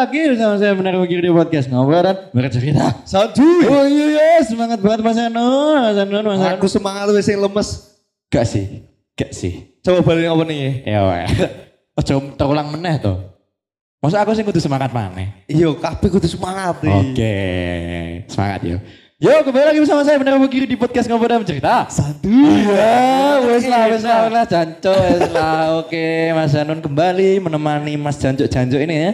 Ya lagi bersama saya benar begini di podcast ngobrol dan bercerita. Santuy. Oh iya iya semangat banget Mas Anun, Mas Anun, Mas Anun. Aku semangat wis sing lemes. Gak sih, gak sih. Coba balik apa nih? Ya weh. Ojo terulang meneh tuh. Masa aku sih kudu semangat maneh. Iya, kabeh kudu semangat. Oke, semangat yuk. Yo kembali lagi bersama saya benar begini di podcast ngobrol dan bercerita. Santuy. Iya, wes lah, wes lah, wes lah, Janco, wes lah. Oke, Mas Anun kembali menemani Mas Janco Janco ini ya.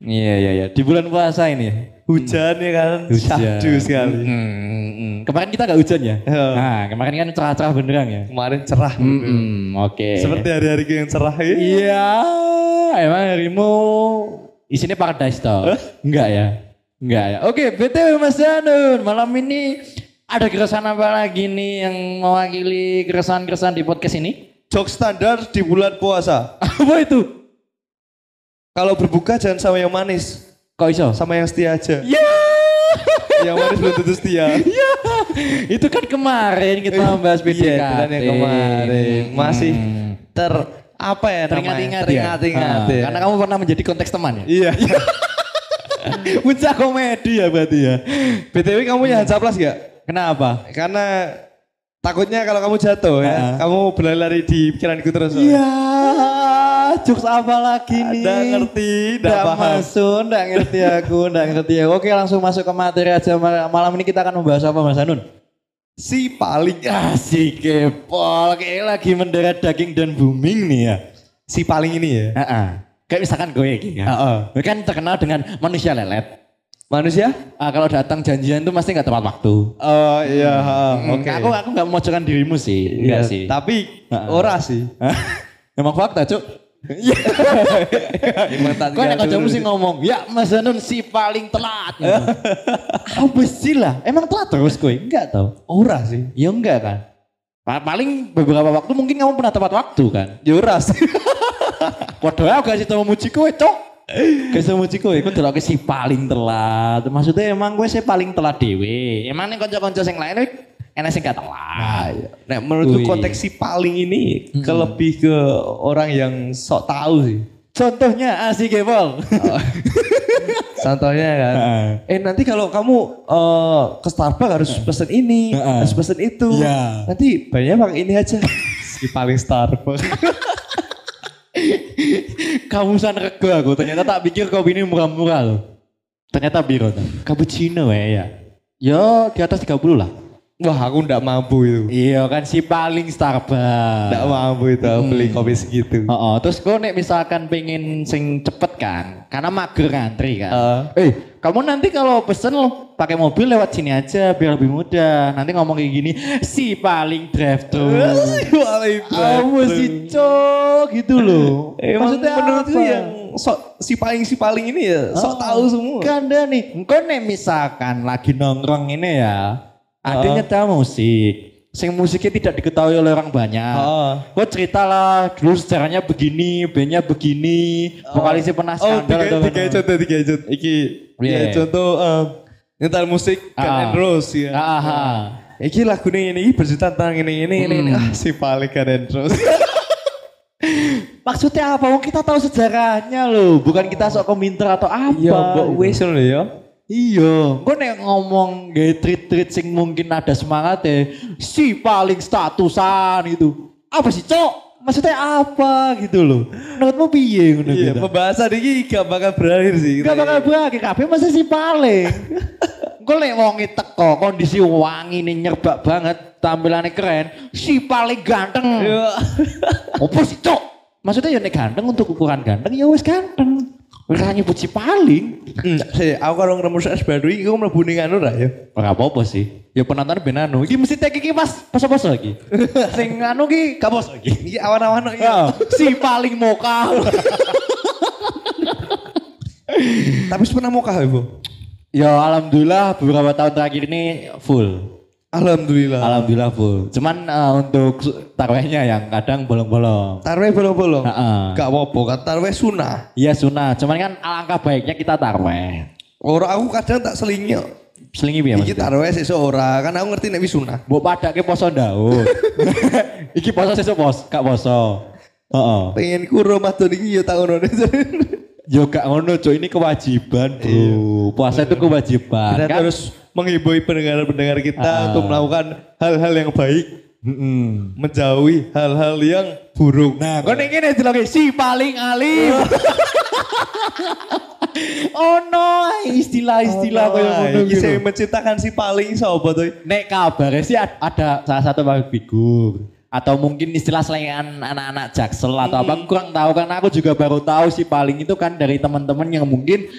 Iya, iya, iya. Di bulan puasa ini. Hujan ya kan. Syahdu sekali. Hmm, hmm. Kemarin kita gak hujan ya? Iya. Nah, kemarin kan cerah-cerah beneran ya. Kemarin cerah. Hmm, oke. Seperti hari-hari yang cerah ya. Iya, emang harimu isinya paradise toh? Enggak ya? Enggak ya. Oke, BTW Mas Danun, malam ini ada keresahan apa lagi nih yang mewakili keresahan-keresahan di podcast ini? Jok standar di bulan puasa. Apa itu? Kalau berbuka jangan sama yang manis. Kok iso? Sama yang setia aja. Ya, yang manis belum tentu setia. ya. Itu kan kemarin kita membahas PDKT. Iya, itu kan yang kemarin. Masih Hmm. ter apa ya namanya? Teringat-ingat ya? Teringat-ingat Ah, ya. Karena kamu pernah menjadi konteks teman ya? Iya. Puncak komedi ya berarti ya? BTW kamu punya Hansaplas gak? Kenapa? Karena takutnya kalau kamu jatuh ya, Ah. kamu berlari-lari di pikiranku terus. Iya, jokes apa lagi nih? Nggak ngerti, nggak paham. masuk, nggak ngerti aku, nggak ngerti aku. Oke langsung masuk ke materi aja. Mal- Malam ini kita akan membahas apa Mas Anun? Si paling Asik kepol, kayak lagi mendarat daging dan booming nih ya. si paling ini ya. Heeh. Kayak misalkan gue gitu kan. Heeh. Gue kan terkenal dengan manusia lelet. Manusia? Ah, kalau datang janjian tuh pasti nggak tepat waktu. Oh iya, Hmm, oke. Aku aku nggak memojokkan dirimu sih, Iya, sih. Tapi Heeh. ora sih. Emang fakta, Cuk. Tak Kau nek kancamu sih ngomong, ya Mas Danun si paling telat. Apa sih lah? Emang telat terus kowe? Enggak tau. ora sih. Ya enggak kan. Pa- Paling beberapa waktu mungkin kamu pernah tepat waktu kan. Ya ora sih. Waduh aku gak sih memuji kowe, Cok. Gak sih memuji kowe, kowe delok si paling telat. Maksudnya emang kowe sih paling telat dewe. Emang nih kanca-kanca sing lain enak sing gak telat. Nah, menurutku konteks si paling ini ke lebih ke orang yang sok tahu sih. Contohnya asik Gepol. Contohnya kan. Eh nanti kalau kamu eh, ke Starbucks harus pesen ini, harus pesen itu. Iya. Nanti banyak pakai ini aja. si paling Starbucks. Kamu san rego aku, ternyata tak pikir kopi ini murah-murah loh. Ternyata biro tuh. Cappuccino ya ya. Yo di atas 30 lah. Wah aku ndak mampu itu. Iya kan si paling Starbucks. Ndak mampu itu beli kopi segitu. Oh, terus kau nek misalkan pengen sing cepet kan, karena mager ngantri kan. Eh. eh, kamu nanti kalau pesen lo pakai mobil lewat sini aja biar lebih mudah. Nanti ngomong kayak gini, si paling drive thru. Paling Kamu si cok gitu loh. Emang Maksudnya menurutku apa? yang sok si paling si paling ini ya sok tahu semua. Kanda nih, engkau nih misalkan lagi nongkrong ini ya, ada Heeh. nyetel musik, sing musiknya tidak diketahui oleh orang banyak. Heeh. Kau ceritalah dulu sejarahnya begini, bandnya begini, vokalisnya pernah Oh, skandal tiga, atau tiga apa. contoh, tiga contoh. Iki, Iya. ya contoh um, nyetel musik Guns Ah. N' Roses ya. Aha. Iki lagu ini ini bercerita tentang ini ini ini, ini. Ah si paling Guns N' Roses. Maksudnya apa? Wong kita tahu sejarahnya loh, bukan kita sok komentar atau apa. Ya mbok wis lho ya. Iya, gue nek ngomong gaya treat-treat sing mungkin ada semangat ya, si paling statusan itu. Apa sih, Cok? Maksudnya apa gitu loh. Menurutmu piye ngono Iya, gitu? pembahasan ini gak bakal berakhir sih. Gak bakal bagi kabeh masih si paling. Gue lek wongi teko kondisi wangi nih nyerbak banget, tampilannya keren, si paling ganteng. Iya. Apa sih, Cok? Maksudnya ya nek ganteng untuk ukuran ganteng ya wis ganteng. Wis ra nyebut si paling. Hmm, sih, aku kalau ngeremu es baru ini, aku mlebu ning anu ra ya. Ora apa-apa sih. Ya penonton ben anu. Iki mesti tek iki pas poso-poso iki. Sing anu ki gak poso iki. Iki awan-awan kok ya. Si paling moka. Tapi pernah mau kah, Bu? ya alhamdulillah beberapa tahun terakhir ini full. Alhamdulillah. Alhamdulillah full. Cuman eh, untuk tarawehnya yang kadang bolong-bolong. Tarweh bolong-bolong. Heeh. Gak apa-apa, kan tarweh sunah. Iya sunah. Cuman kan alangkah baiknya kita taraweh. Orang aku kadang tak selingnya. Selingi piye Iki taruh sesuk ora, kan aku ngerti nek wis sunah. Mbok padake poso ndaun. iki poso sesuk pos, gak poso. Heeh. Pengen ku Ramadan iki ya tak ngono. Yo gak ngono, Cuk. Ini kewajiban, Bro. Puasa itu kewajiban. Kan? terus menghibur pendengar-pendengar kita Ah. untuk melakukan hal-hal yang baik, Mm-mm. menjauhi hal-hal yang buruk. Nah, kau ini nih si paling alim. oh no, istilah-istilah Oh, iki gitu. sing menciptakan si paling sapa tuh? Nek kabarnya sih ad- ada salah satu public figur atau mungkin istilah selengan anak-anak jaksel atau apa kurang tahu karena aku juga baru tahu si paling itu kan dari teman-teman yang mungkin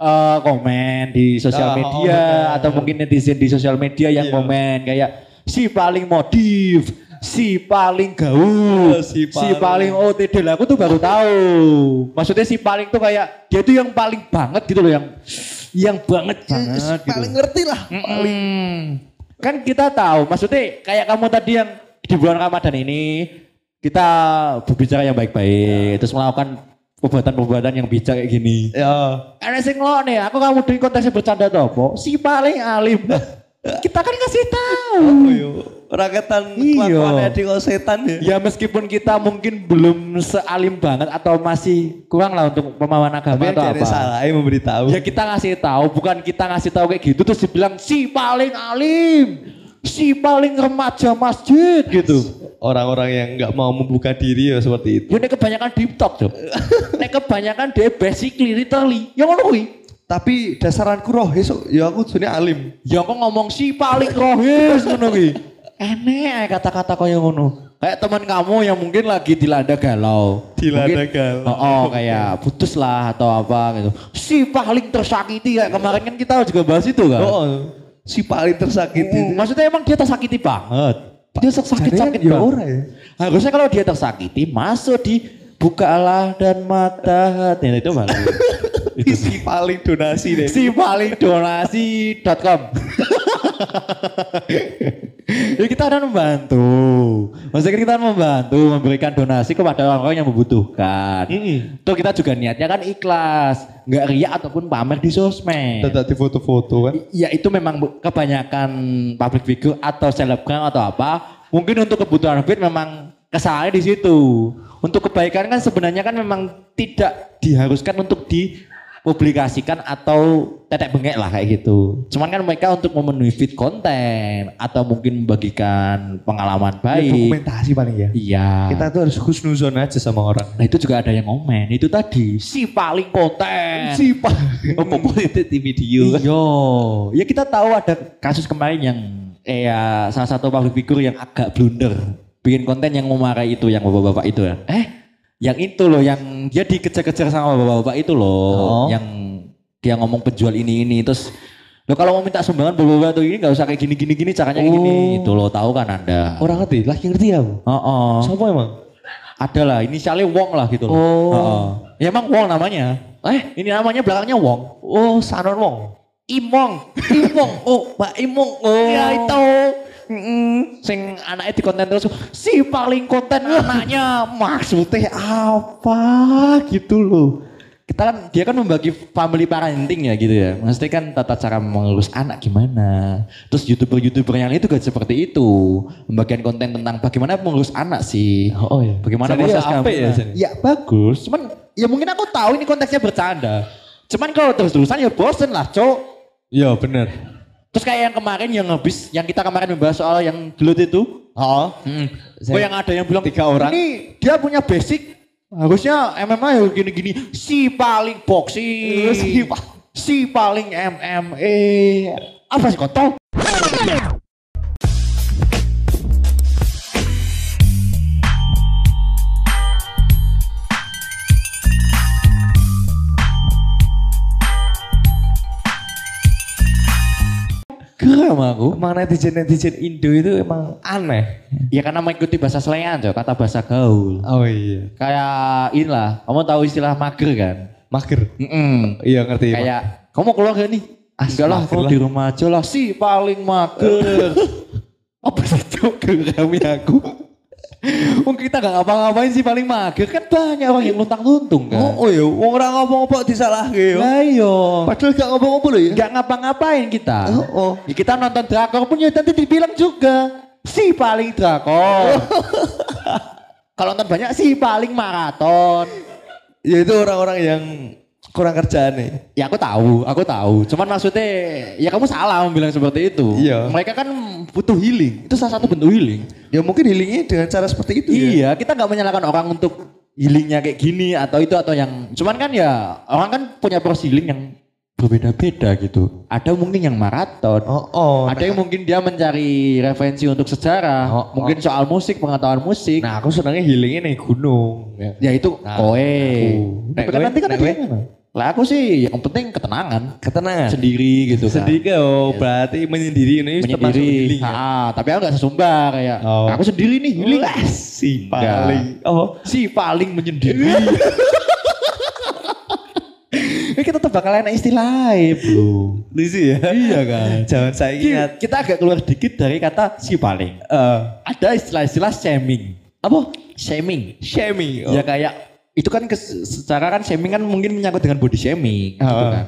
eh, komen di sosial Ah, oh, media benar. atau mungkin netizen di sosial media yang Iya. komen kayak si paling modif, si paling gaul, Oh, si si paling. paling OTD lah aku tuh baru tahu. Maksudnya si paling tuh kayak dia tuh yang paling banget gitu loh yang yang banget banget gitu. Paling ngerti lah. Mm-mm. Kan kita tahu, maksudnya kayak kamu tadi yang di bulan Ramadan ini kita berbicara yang baik-baik, terus melakukan perbuatan-perbuatan yang bijak kayak gini. Ya. Ada sing lo nih, aku kamu di konteksnya bercanda apa? Si paling alim. kita kan kasih tahu. Raketan Iya. kelakuannya di setan ya. Ya meskipun kita mungkin belum sealim banget atau masih kurang lah untuk pemahaman agama Tapi atau apa. salah ya memberitahu. Ya kita ngasih tahu, bukan kita ngasih tahu kayak gitu terus dibilang si paling alim, si paling remaja masjid gitu. Orang-orang yang nggak mau membuka diri ya seperti itu. Ya nek kebanyakan deep talk tuh. nek kebanyakan dia basically literally, yang ngono kuwi. Tapi dasaranku roh esok ya aku sebenarnya alim. Ya kok ngomong si paling rohis ngono kuwi. Enek ae kata-kata kaya ngono. Kayak teman kamu yang mungkin lagi dilanda galau. Dilanda Mungkin- galau. Oh, oh, kayak putus lah atau apa gitu. Si paling tersakiti kayak kemarin kan kita juga bahas itu kan. Oh, si paling tersakiti. Mm, maksudnya emang dia tersakiti banget. Dia sakit-sakit Jadinya ya banget. ora ya. Harusnya kalau dia tersakiti masuk di bukalah dan mata hati Nah, itu itu. si paling donasi deh. Si paling donasi.com. ya kita akan membantu. Maksudnya kita akan membantu memberikan donasi kepada orang-orang yang membutuhkan. Mm-mm. Tuh kita juga niatnya kan ikhlas, nggak riak ataupun pamer di sosmed. Tetap di foto-foto kan. Ya itu memang kebanyakan public figure atau selebgram atau apa. Mungkin untuk kebutuhan fit memang kesalahannya di situ. Untuk kebaikan kan sebenarnya kan memang tidak diharuskan untuk dipublikasikan atau tetek bengek lah kayak gitu. Cuman kan mereka untuk memenuhi fit konten atau mungkin membagikan pengalaman Ya, baik. dokumentasi paling ya. Iya. Kita tuh harus husnuzon aja sama orang. Nah itu juga ada yang ngomen. Itu tadi si paling konten. Si paling. Oh, di video. Iya. Ya kita tahu ada kasus kemarin yang eh ya, salah satu public figure yang agak blunder. Bikin konten yang memarahi itu yang bapak-bapak itu ya. Eh, yang itu loh yang dia dikejar-kejar sama bapak-bapak itu loh. Oh. Yang dia ngomong penjual ini ini terus Loh kalau mau minta sumbangan bapak-bapak tuh ini nggak usah kayak gini-gini gini caranya kayak gini. Oh. Itu lo tahu kan Anda. Orang ngerti, lagi ngerti ya. Bu? Oh, oh. Siapa emang? Ada lah, inisialnya Wong lah gitu loh. Oh. Oh. Ya emang Wong namanya. Eh, ini namanya belakangnya Wong. Oh, Sanon Wong. Imong. Imong. Oh, Pak Imong. Oh. Ya itu. Mm, sing anaknya di konten terus si paling konten anaknya maksudnya apa? Gitu loh. Kita kan dia kan membagi family parenting ya gitu ya. Maksudnya kan tata cara mengurus anak gimana. Terus youtuber-youtuber yang lain juga seperti itu. Membagikan konten tentang bagaimana mengurus anak sih. Oh, iya. bagaimana Jadi proses ya apik ya, kehamilan. Jan? ya bagus. Cuman ya mungkin aku tahu ini konteksnya bercanda. Cuman kalau terus-terusan ya bosen lah cok. Iya, bener. Terus kayak yang kemarin yang habis, yang kita kemarin membahas soal yang gelut itu. Oh. Hmm. Saya- Oh yang ada yang bilang tiga orang. Ini dia punya basic. Harusnya MMA ya gini-gini. Si paling boxing. Si si paling MMA. Apa sih kontol? Geram aku. Emang netizen-netizen Indo itu emang aneh. Ya karena mengikuti bahasa selengan, Cok, kata bahasa gaul. Oh iya. Kayak inilah, kamu tahu istilah mager kan? Mager. Mm-mm. Iya ngerti. Kayak kamu keluar gak nih? Ah, Enggak lah, lah. di rumah aja lah. Si paling mager. Apa sih Cok? kami aku? Mungkin kita gak ngapa-ngapain sih paling mager. Kan banyak orang yang luntang-luntung kan. Oh, oh iya, wong ora ngomong apa disalahke yo. Lah iya. Padahal gak ngomong apa lho ya. Gak ngapa-ngapain kita. Oh, oh. Ya, kita nonton drakor pun ya nanti dibilang juga. Si paling drakor. Kalau nonton banyak si paling maraton. Ya itu orang-orang yang kurang kerjaan nih. Ya aku tahu, aku tahu. Cuman maksudnya ya kamu salah bilang seperti itu. Iya. Mereka kan butuh healing. Itu salah satu bentuk healing. Ya mungkin healingnya dengan cara seperti itu ya. Iya, kita nggak menyalahkan orang untuk healingnya kayak gini atau itu atau yang. Cuman kan ya orang kan punya proses healing yang berbeda-beda gitu. Ada mungkin yang maraton. Oh, oh. ada yang mungkin dia mencari referensi untuk sejarah, Oh, mungkin soal musik, pengetahuan musik. Nah, aku senangnya healingnya nih gunung. Ya. ya itu Nah, koe. kan kowe- nanti kan ada? Lah aku sih yang penting ketenangan Ketenangan. sendiri gitu kan. Sedih oh, berarti menyendiri ini menyendiri. healing ya. Ah, tapi aku gak sesumbar kayak Oh. aku sendiri nih healing. Wah, si Enggak. paling. Oh, Si paling menyendiri. Eh, kita tuh bakal enak istilah bro. lucu ya. Iya kan. Jangan saya ingat. Kita agak keluar dikit dari kata si paling. Eh, Ada istilah-istilah shaming. apa? Shaming. Shaming. Oh. Ya kayak itu kan secara kan shaming kan mungkin menyangkut dengan body shaming gitu Ah. kan.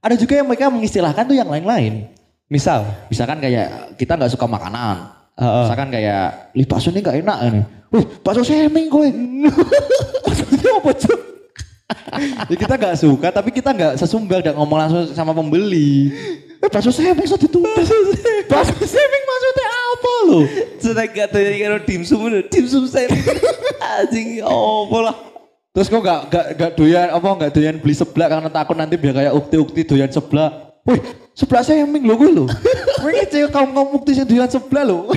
Ada juga yang mereka mengistilahkan tuh yang lain-lain. Misal. Misalkan kayak kita nggak suka makanan. Heeh. Misalkan kayak, "Lih bakso ini nggak enak ini." Wih, bakso shaming kowe. Maksudnya apa cuy? ya kita nggak suka tapi kita nggak sesumbar dan ngomong langsung sama pembeli. Eh bakso shaming so ditulis. Bakso shaming maksudnya apa lo? Sudah gak tahu karo dimsum. Dimsum saya. Anjing, oh lah. Terus kok gak, gak, gak doyan apa gak doyan beli seblak karena takut nanti biar kayak ukti-ukti doyan seblak. Wih, seblak saya yang lo gue lo. Wih, cewek kaum kaum ukti yang doyan seblak lo.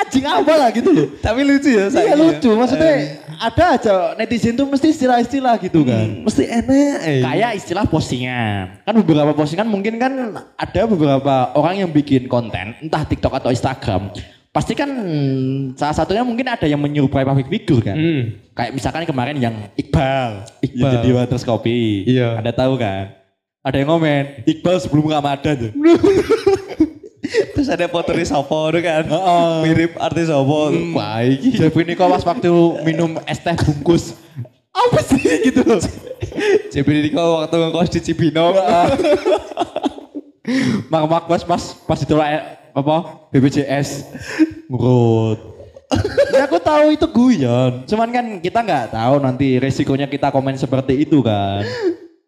Anjing apa lah gitu loh. Tapi lucu ya Iya saya. lucu, maksudnya ada aja netizen tuh mesti istilah-istilah gitu kan. mesti enak. eh. Kayak istilah postingan. Kan beberapa postingan mungkin kan ada beberapa orang yang bikin konten, entah TikTok atau Instagram. Pasti kan hmm, salah satunya mungkin ada yang menyerupai public figure kan. Hmm. Kayak misalkan kemarin yang Iqbal, Iqbal. yang jadi Waters Kopi. Iya. Ada tahu kan? Ada yang komen, Iqbal sebelum Ramadan tuh. Terus ada foto di Sopo kan. Heeh. Mirip artis Sopo. Wah, iki. Jadi ini kok pas waktu minum es teh bungkus. Apa sih gitu loh. Ini kok waktu ngekos di Cibinong. Mak mak pas pas pas ditolak apa BPJS ngurut. ya aku tahu itu guyon. Cuman kan kita nggak tahu nanti resikonya kita komen seperti itu kan.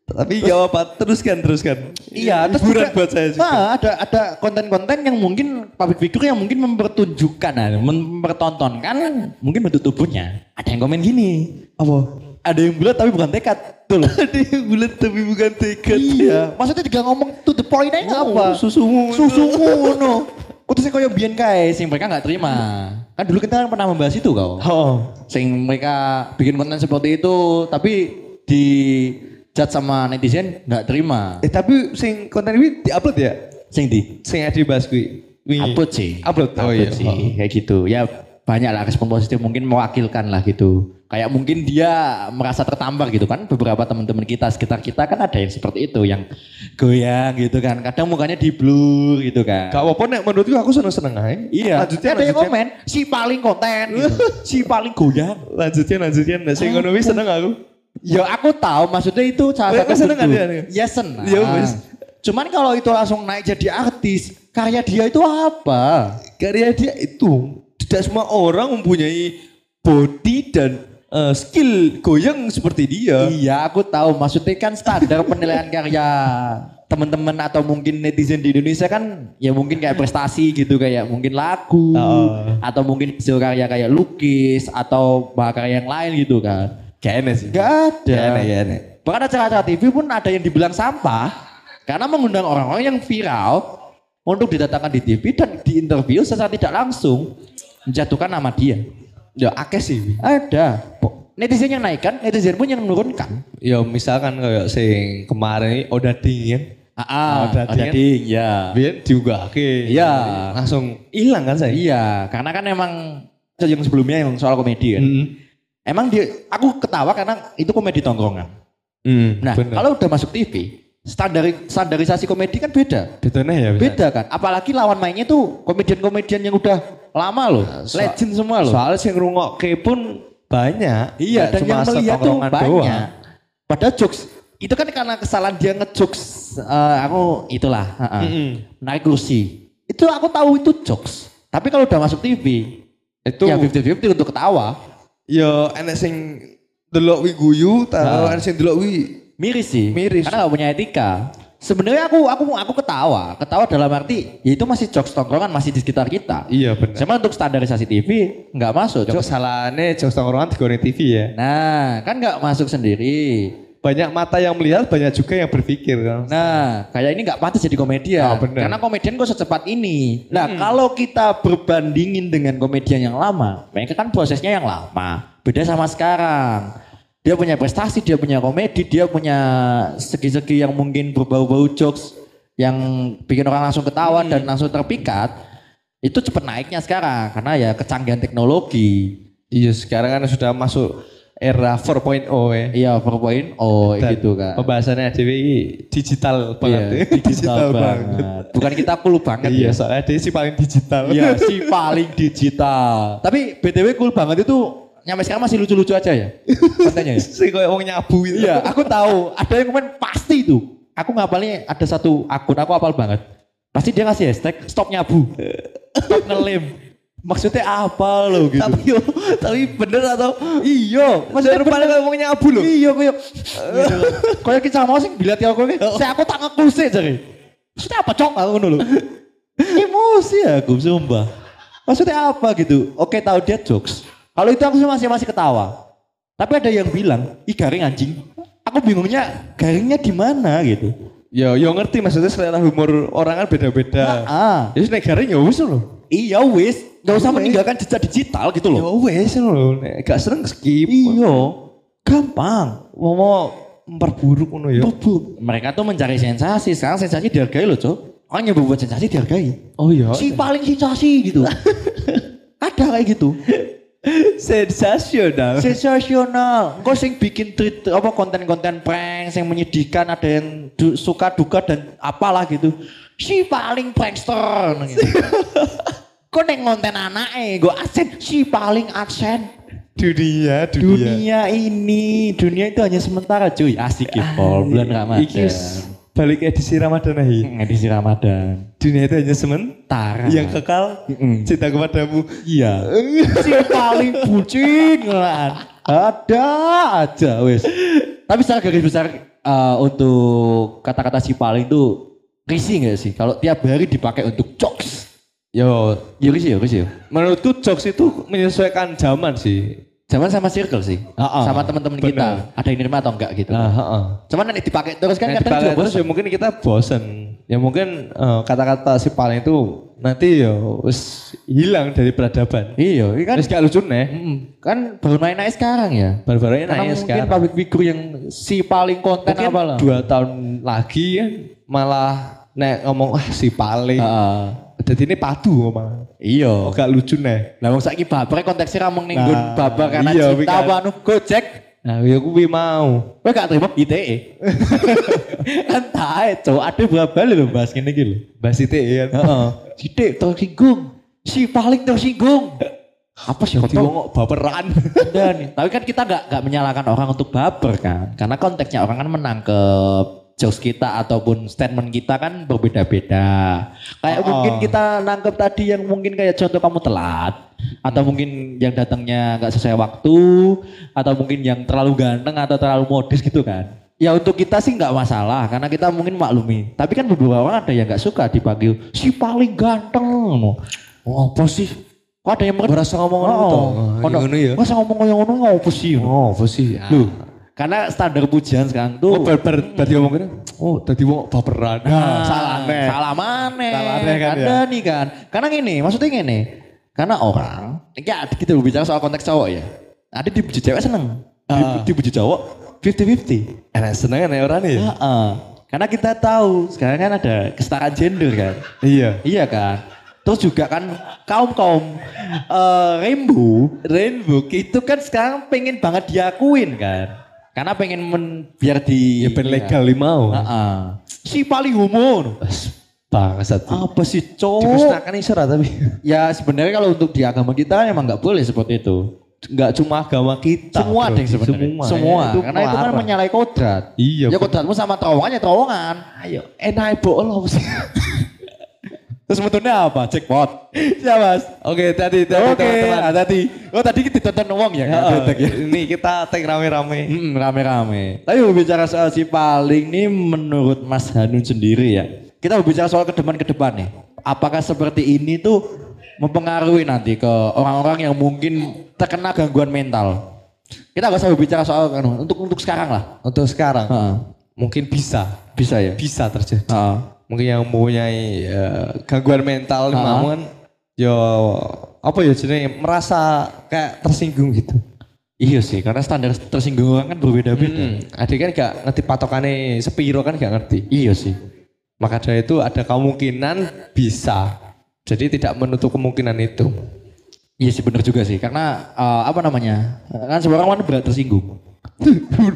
Tapi jawab apa? Teruskan, teruskan. Iya, terus hiburan juga- buat saya juga. Nah, ada ada konten-konten yang mungkin public figure yang mungkin mempertunjukkan, nah, mempertontonkan mungkin bentuk tubuhnya. Ada yang komen gini, Apa? Ada yang bulat tapi bukan tekad, tuh loh. Ada yang bulat tapi bukan tekad. iya, maksudnya juga ngomong to the point aja nggak apa? Susumu. Susumu, no. Kutusnya kaya biyen kae, sing mereka nggak terima. Kan dulu kita kan pernah membahas itu kau. Oh. Sing mereka bikin konten seperti itu, tapi di judge sama netizen nggak terima. Eh tapi sing konten ini diupload ya? Sing di Sing ada dibahas kuwi. Wingi. upload sih. Upload. Oh Upload iya. sih, Oh. kayak gitu. Ya banyak lah respon positif mungkin mewakilkan lah gitu. Kayak mungkin dia merasa tertampar gitu kan. Beberapa teman-teman kita sekitar kita kan ada yang seperti itu yang goyang gitu kan. Kadang mukanya di blur gitu kan. Gak apa-apa nek menurutku aku seneng-seneng aja. Iya, Lanjutnya, ada yang komen si paling konten, gitu. si paling goyang. Lanjutnya, lanjutnya. Nah, sing ngono seneng aku. Ya aku tahu maksudnya itu Oh, satu seneng kan dia? Ya senang. Ya. Cuman kalau itu langsung naik jadi artis, karya dia itu apa? Karya dia itu tidak semua orang mempunyai body dan eh, skill goyang seperti dia. Iya, aku tahu. Maksudnya kan standar penilaian karya teman-teman atau mungkin netizen di Indonesia kan ya mungkin kayak prestasi gitu kayak mungkin lagu Oh. atau mungkin hasil karya kayak lukis atau karya yang lain gitu kan. Enak sih. Gak ada. Gak enak. Bahkan acara-acara TV pun ada yang dibilang sampah karena mengundang orang-orang yang viral untuk didatangkan di TV dan diinterview secara tidak langsung menjatuhkan nama dia. Ya akeh sih. Ada. Netizen yang naikkan, netizen pun yang menurunkan. Ya misalkan kayak sing kemarin ini Oda Dingin. Ah, ah Oda ada Dingin. ding, ya. Biar juga oke. Iya. Langsung hilang kan saya. Iya, karena kan emang yang sebelumnya yang soal komedi kan. Mm. Emang dia, aku ketawa karena itu komedi tongkrongan. Mm, Nah, bener. kalau udah masuk TV, standari, standarisasi komedi kan beda. Betulnya ya bisa. Beda kan, apalagi lawan mainnya tuh komedian-komedian yang udah lama loh, so- legend semua loh. Soalnya sing ngrungokke pun banyak. iya, dan yang melihat tuh banyak. doang. Padahal jokes itu kan karena kesalahan dia ngejokes, eh, aku itulah, heeh. Mm-mm. naik kursi. Itu aku tahu itu jokes. Tapi kalau udah masuk TV, Itu ya 50-50 untuk ketawa. ya enek sing delok wi guyu, tahu Ah. enek sing delok wi Miris sih. Miris. Karena gak punya etika. Sebenarnya aku aku aku ketawa, ketawa dalam arti ya itu masih jokes tongkrongan masih di sekitar kita. Iya benar. Cuma untuk standarisasi TV nggak masuk. Cok Cok. kesalahannya jokes tongkrongan di TV ya. Nah, kan nggak masuk sendiri. Banyak mata yang melihat, banyak juga yang berpikir kan. Nah, kayak ini nggak pantas jadi komedian. Ah, benar. Karena komedian kok secepat ini. Nah, kalau kita berbandingin dengan komedian yang lama, mereka kan prosesnya yang lama. Beda sama sekarang. Dia punya prestasi, dia punya komedi, dia punya segi-segi yang mungkin berbau-bau jokes yang bikin orang langsung ketawa dan langsung terpikat. Itu cepet naiknya sekarang karena ya kecanggihan teknologi. Iya sekarang kan sudah masuk era 4.0 ya. Iya, PowerPoint. Oh, Dan gitu kan. Pembahasannya DWI digital banget. Iya, digital banget. Bukan kita cool banget Iya, ya. soalnya dia sih paling digital. Iya, si paling digital. Tapi BTW cool banget itu nyampe sekarang masih lucu-lucu aja ya kontennya ya. si kayak orang nyabu itu. Iya, aku tahu. Ada yang komen pasti itu. Aku ngapalnya ada satu akun aku apal banget. Pasti dia ngasih hashtag stop nyabu. Stop ngelem. Maksudnya apa lo gitu? Tapi yo, tapi bener atau iya, maksudnya paling kayak orang nyabu loh. Iya, kayak kayak kita mau sih bila tiap aku saya aku tak ngekulse jadi. Maksudnya apa cok aku ngono lho. Emosi aku sumpah. Maksudnya apa gitu? Oke tahu dia jokes. Kalau itu aku masih masih ketawa. Tapi ada yang bilang, ih garing anjing. Aku bingungnya garingnya di mana gitu. Ya, yo ngerti maksudnya selera humor orang kan beda-beda. Ah, Ya wis nek garing ya wis loh. iya wis, nggak usah meninggalkan jejak digital gitu Ya loh. wis loh, nek gak seneng skip. Iya, gampang. Mau mau memperburuk ngono ya. Mereka tuh mencari sensasi. Sekarang sensasi dihargai loh, Cok. Orang yang buat sensasi dihargai. Oh iya. Si paling sensasi gitu. Ada kayak gitu. sensasional. Sensasional. Engkau sing bikin tweet apa konten-konten prank yang menyedihkan, ada yang du- suka duka dan apalah gitu. Si paling prankster gitu. Kok neng konten anaknya, gue adsen, si paling adsen. dunia, dunia. Dunia ini, dunia itu hanya sementara cuy. Asik ya. Bulan Ramadan. Balik edisi Ramadan aja. Edisi Ramadan. Dunia itu hanya sementara. Tara. Yang kekal Mm-mm. cinta kepadamu. Iya. si paling bucin kan. Ada aja wes. Tapi secara garis besar eh, untuk kata-kata si paling tuh risih gak sih? Kalau tiap hari dipakai untuk jokes. Yo, Ya risih ya, risih ya. menurutku jokes itu menyesuaikan zaman sih. Zaman sama circle sih. Ah, ah. sama teman-teman kita. Ada yang nerima atau enggak gitu. Nah, heeh. Cuman nanti dipakai terus kan Nek kadang juga terus ya mungkin kita bosen. Ya mungkin eh, kata-kata si paling itu nanti ya wis hilang dari peradaban. Iya, ini kan Wis gak lucu nih. Mm, kan baru naik-naik sekarang ya. Ini Karena naiknya mungkin sekarang. public figure yang si paling konten Mungkin apa lah. dua tahun lagi kan malah nek ngomong ah si paling. Heeh. Jadi ini padu ngomong. Iya. Oh gak lucu nih. Lah wong saiki babar konteksnya ramong ning Nah, babar karena iya, cinta kan. apa anu Gojek. Nah ya gue mau. Kowe gak terima ITE. kan tae, cowok ada berapa lho bahas ngene iki lho. Bahas itu ya. Heeh. Sidik tersinggung. Si paling tersinggung. Apa sih kok wong kok baperan. nih. Tapi kan kita gak, gak menyalahkan orang untuk baper kan. Karena konteksnya orang kan menangkep jokes kita ataupun statement kita kan berbeda-beda. Kayak Oh. mungkin kita nangkep tadi yang mungkin kayak contoh kamu telat. Atau mungkin yang datangnya gak sesuai waktu. Atau mungkin yang terlalu ganteng atau terlalu modis gitu kan. Ya untuk kita sih nggak masalah karena kita mungkin maklumi. Tapi kan beberapa orang ada yang nggak suka dipanggil si paling ganteng. Oh, apa sih? Kok ada yang Berasa ngomong ngono Oh, toh? ono. Ngono ya? Masa ngomong ngono apa sih? Oh, apa sih? Loh, karena standar pujian sekarang tuh Oh, bar bar tadi ngomong gini. Oh, tadi wong baperan. Nah, salah nih. Salah mana? Salah aneh kan Ada nih kan. Karena gini, maksudnya gini. Karena orang, ya kita bicara soal konteks cowok ya. Ada dipuji cewek seneng. Di- Ah. Dipuji cowok 50-50. Enak seneng nih orang nih. Heeh. Karena kita tahu sekarang kan ada kesetaraan gender kan. Iya. Iya kan. Terus juga kan kaum kaum rainbow, rainbow itu kan sekarang pengen banget diakuin kan. Karena pengen men, biar di Ya ben legal li mau. Heeh. Si paling umur. Bangsat. Apa sih cowok? Dimusnahkan isyarat tapi. Ya sebenarnya kalau untuk di agama kita emang nggak boleh seperti itu. Enggak cuma agama kita. Semua bro. deh sebenarnya. Semua. Semua. Itu Karena itu kan menyalahi kodrat. Iya. Ya kodratmu sama terowongannya terowongan. Ayo, enak ibu lo sih. Terus metune apa? Jackpot. Ya Mas. Oke, tadi tadi Oke, teman-teman. ah, tadi. Oh tadi kita ditonton wong ya, nggak detek ya. ini kita tag rame-rame. Hmm, rame-rame. Tapi berbicara soal si paling nih menurut Mas Hanun sendiri ya. Kita berbicara soal ke depan ke depan nih. Apakah seperti ini tuh mempengaruhi nanti ke orang-orang yang mungkin terkena gangguan mental? Kita gak usah berbicara soal anu, untuk untuk sekarang lah. Untuk sekarang Heeh. mungkin bisa, Bisa ya. bisa terjadi. Heeh. Mungkin yang mempunyai ya, gangguan mental namun yo apa ya jenenge merasa kayak tersinggung gitu. Iya sih, karena standar tersinggung orang kan berbeda-beda. Hmm, adik kan gak ngerti patokannya sepiro kan gak ngerti. Iya sih. Maka dari itu ada kemungkinan bisa. Jadi tidak menutup kemungkinan itu. Iya sih bener juga sih, karena eh, apa namanya? Kan semua orang kan berat tersinggung.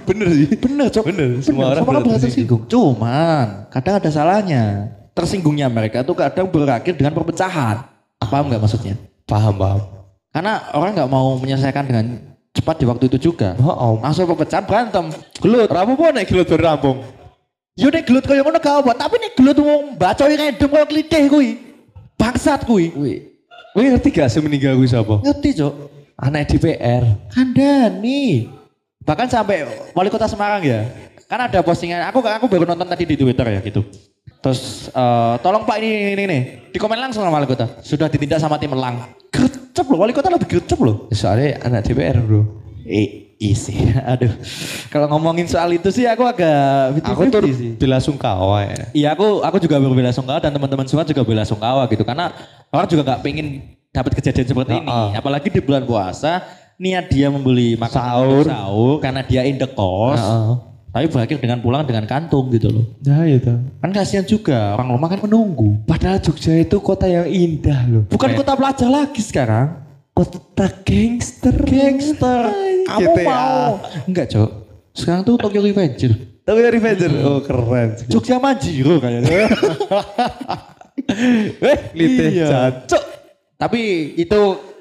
Bener sih. Bener, Cok. Bener, Bener, semua orang berat berat tersinggung. Cuman, kadang ada salahnya. Tersinggungnya mereka tuh kadang berakhir dengan perpecahan. Paham nggak maksudnya? Paham, paham. Karena orang nggak mau menyelesaikan dengan cepat di waktu itu juga. Oh, Langsung perpecahan berantem. Gelut. Rabu pun naik gelut berampung. Yo nek gelut kaya ngono gak apa, tapi nek gelut wong bacoy random kaya klitih kuwi. Bangsat kuwi. Wih, wih ngerti gak sih meninggal gue siapa? Ngerti, Cok? Anak DPR. Kandani. Bahkan sampai wali kota Semarang ya. Kan ada postingan, aku aku baru nonton tadi di Twitter ya gitu. Terus eh, tolong Pak ini ini nih, di komen langsung sama wali kota. Sudah ditindak sama tim elang. Gercep loh, wali kota lebih gercep loh. Soalnya anak DPR bro. Eh, isi. Aduh. Kalau ngomongin soal itu sih aku agak Aku 50-50 tuh sih. bela sungkawa ya. Iya aku aku juga berbela sungkawa dan teman-teman semua juga bela sungkawa gitu karena orang juga nggak pengen dapat kejadian seperti ini. Heeh. Apalagi di bulan puasa niat dia membeli makanan Sahur. sahur karena dia in the cost. Heeh. Tapi berakhir dengan pulang dengan kantung gitu loh. Nah itu. Kan kasihan juga orang rumah kan menunggu. Padahal Jogja itu kota yang indah loh. Bukan kota pelajar lagi sekarang. kota gangster. Gangster. Kamu GTA. mau? Enggak, Cok. Sekarang tuh Tokyo Revenger. Tapi Revenger. Oh keren. Jogja Manjiro kayaknya. Eh, Litih Iya. jancuk. Tapi itu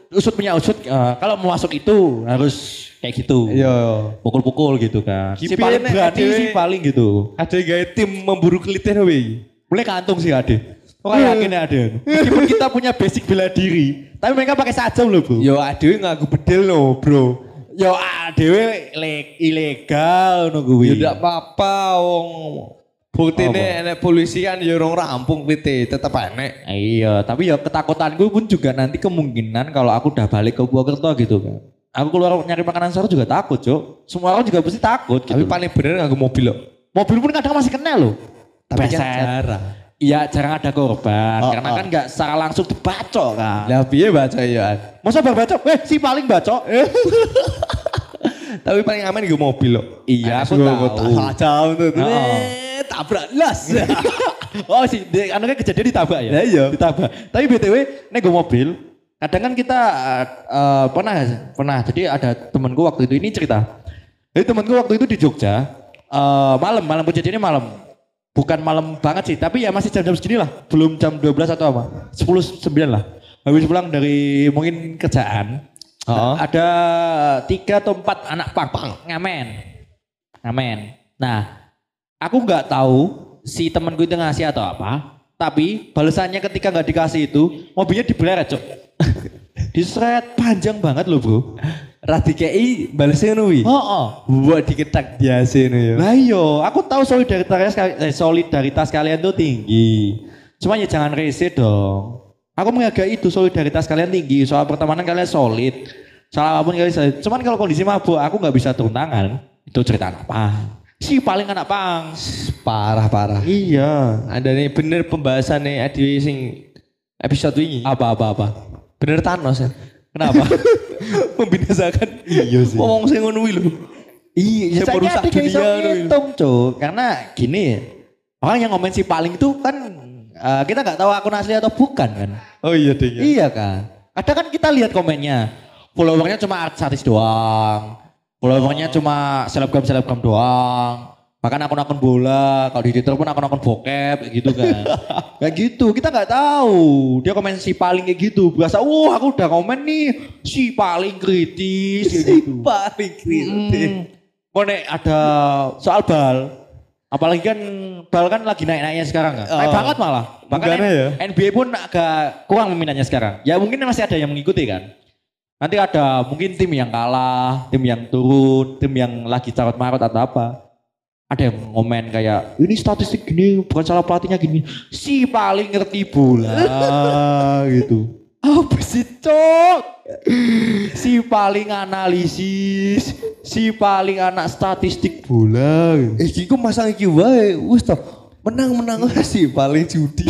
usut punya usut. eh, kalau mau masuk itu harus kayak gitu. Iya. Pukul-pukul gitu kan. Si Kipi paling enek berani si paling gitu. Ada yang gaya tim memburu kelitih wih. Mulai kantung sih Ade. Oh yakin ya Ade. Meskipun kita punya basic bela diri. Tapi mereka pakai sajam loh bro. Yo adewe ngaku bedel loh bro. Yo adewe le- ilegal nunggu Ya tidak apa-apa wong. Bukti Apa? enek polisi kan ya orang rampung PT tetap enek. Iya, tapi ya ketakutanku pun juga nanti kemungkinan kalau aku udah balik ke Purwokerto gitu kan. Aku keluar nyari makanan sahur juga takut, Cok. Semua orang juga pasti takut gitu. Tapi paling bener ngaku mobil loh. mobil pun kadang masih kena loh. Tapi kan Beset. jarang. Iya, jarang ada korban Oh, karena oh. kan nggak secara langsung dibacok kan. Lah piye baca ya? Masa baru bacok? Eh, si paling bacok. Tapi paling aman gue mobil loh. Iya, aku tahu. Jauh tuh. Oh. Eh, tabrak las. oh sih, anu kan kejadian ditabrak ya? Iya. Ditabrak. Tapi BTW, nih gue mobil, kadang kan kita eh, pernah, pernah, jadi ada temenku waktu itu, ini cerita. Jadi temenku waktu itu di Jogja, eh, malam, malam kejadiannya malam. Bukan malam banget sih, tapi ya masih jam-jam segini lah. Belum jam 12 atau apa. 10, 9 lah. Habis pulang dari mungkin kerjaan. Heeh. Ada tiga atau empat anak pang, pang ngamen. Ngamen. Nah, aku nggak tahu si temanku itu ngasih atau apa. Tapi balasannya ketika nggak dikasih itu, mobilnya dibeleret, cok. Diseret panjang banget loh bro. Rati KI balesnya nuwi. Oh, oh. Buat diketak biasa nih ya. Lah iyo, aku tahu solidaritas eh, solidaritas kalian tuh tinggi. Cuma ya jangan rese dong. Aku menghargai itu solidaritas kalian tinggi. Soal pertemanan kalian solid. Soal apa pun kalian solid. Cuman kalau kondisi mabuk, aku nggak bisa turun tangan. Itu cerita pang. Si paling anak pang. Parah parah. Iya. Ada nih bener pembahasan nih adi sing episode ini. Apa apa apa. Bener Thanos ya. Kenapa? Membinasakan. iya sih. Ngomong sing ngono lho. Iya, saya merusak dunia loh. ngitung, Cuk. Karena gini, orang yang ngomen si paling itu kan eh, kita nggak tahu akun asli atau bukan kan. Oh iya deh. Iya kan. Kadang kan kita lihat komennya. Followernya cuma artis doang. Followernya cuma selebgram-selebgram doang. Bahkan akun-akun bola. Kalau di Twitter pun akun-akun bokep gitu kan. kayak gitu. Kita nggak tahu. Dia komen si paling kayak gitu. Berasa, wah aku udah komen nih. Si paling kritis kayak gitu. Paling kritik. Hmm. Kok nek ada soal bal. Apalagi kan bal kan lagi naik-naiknya sekarang kan. Naik Oh. banget malah. Bahkan ya? NBA pun agak kurang peminatnya sekarang. Ya mungkin masih ada yang mengikuti kan. Nanti ada mungkin tim yang kalah, tim yang turun, tim yang lagi carut marut atau apa. Ada yang ngomen kayak ini statistik gini bukan salah pelatihnya gini. Si paling ngerti bola gitu. Apa sih cok? Si paling analisis, si paling anak statistik bola. Eh ku masang iki wae wis toh. Menang-menang sih paling judi.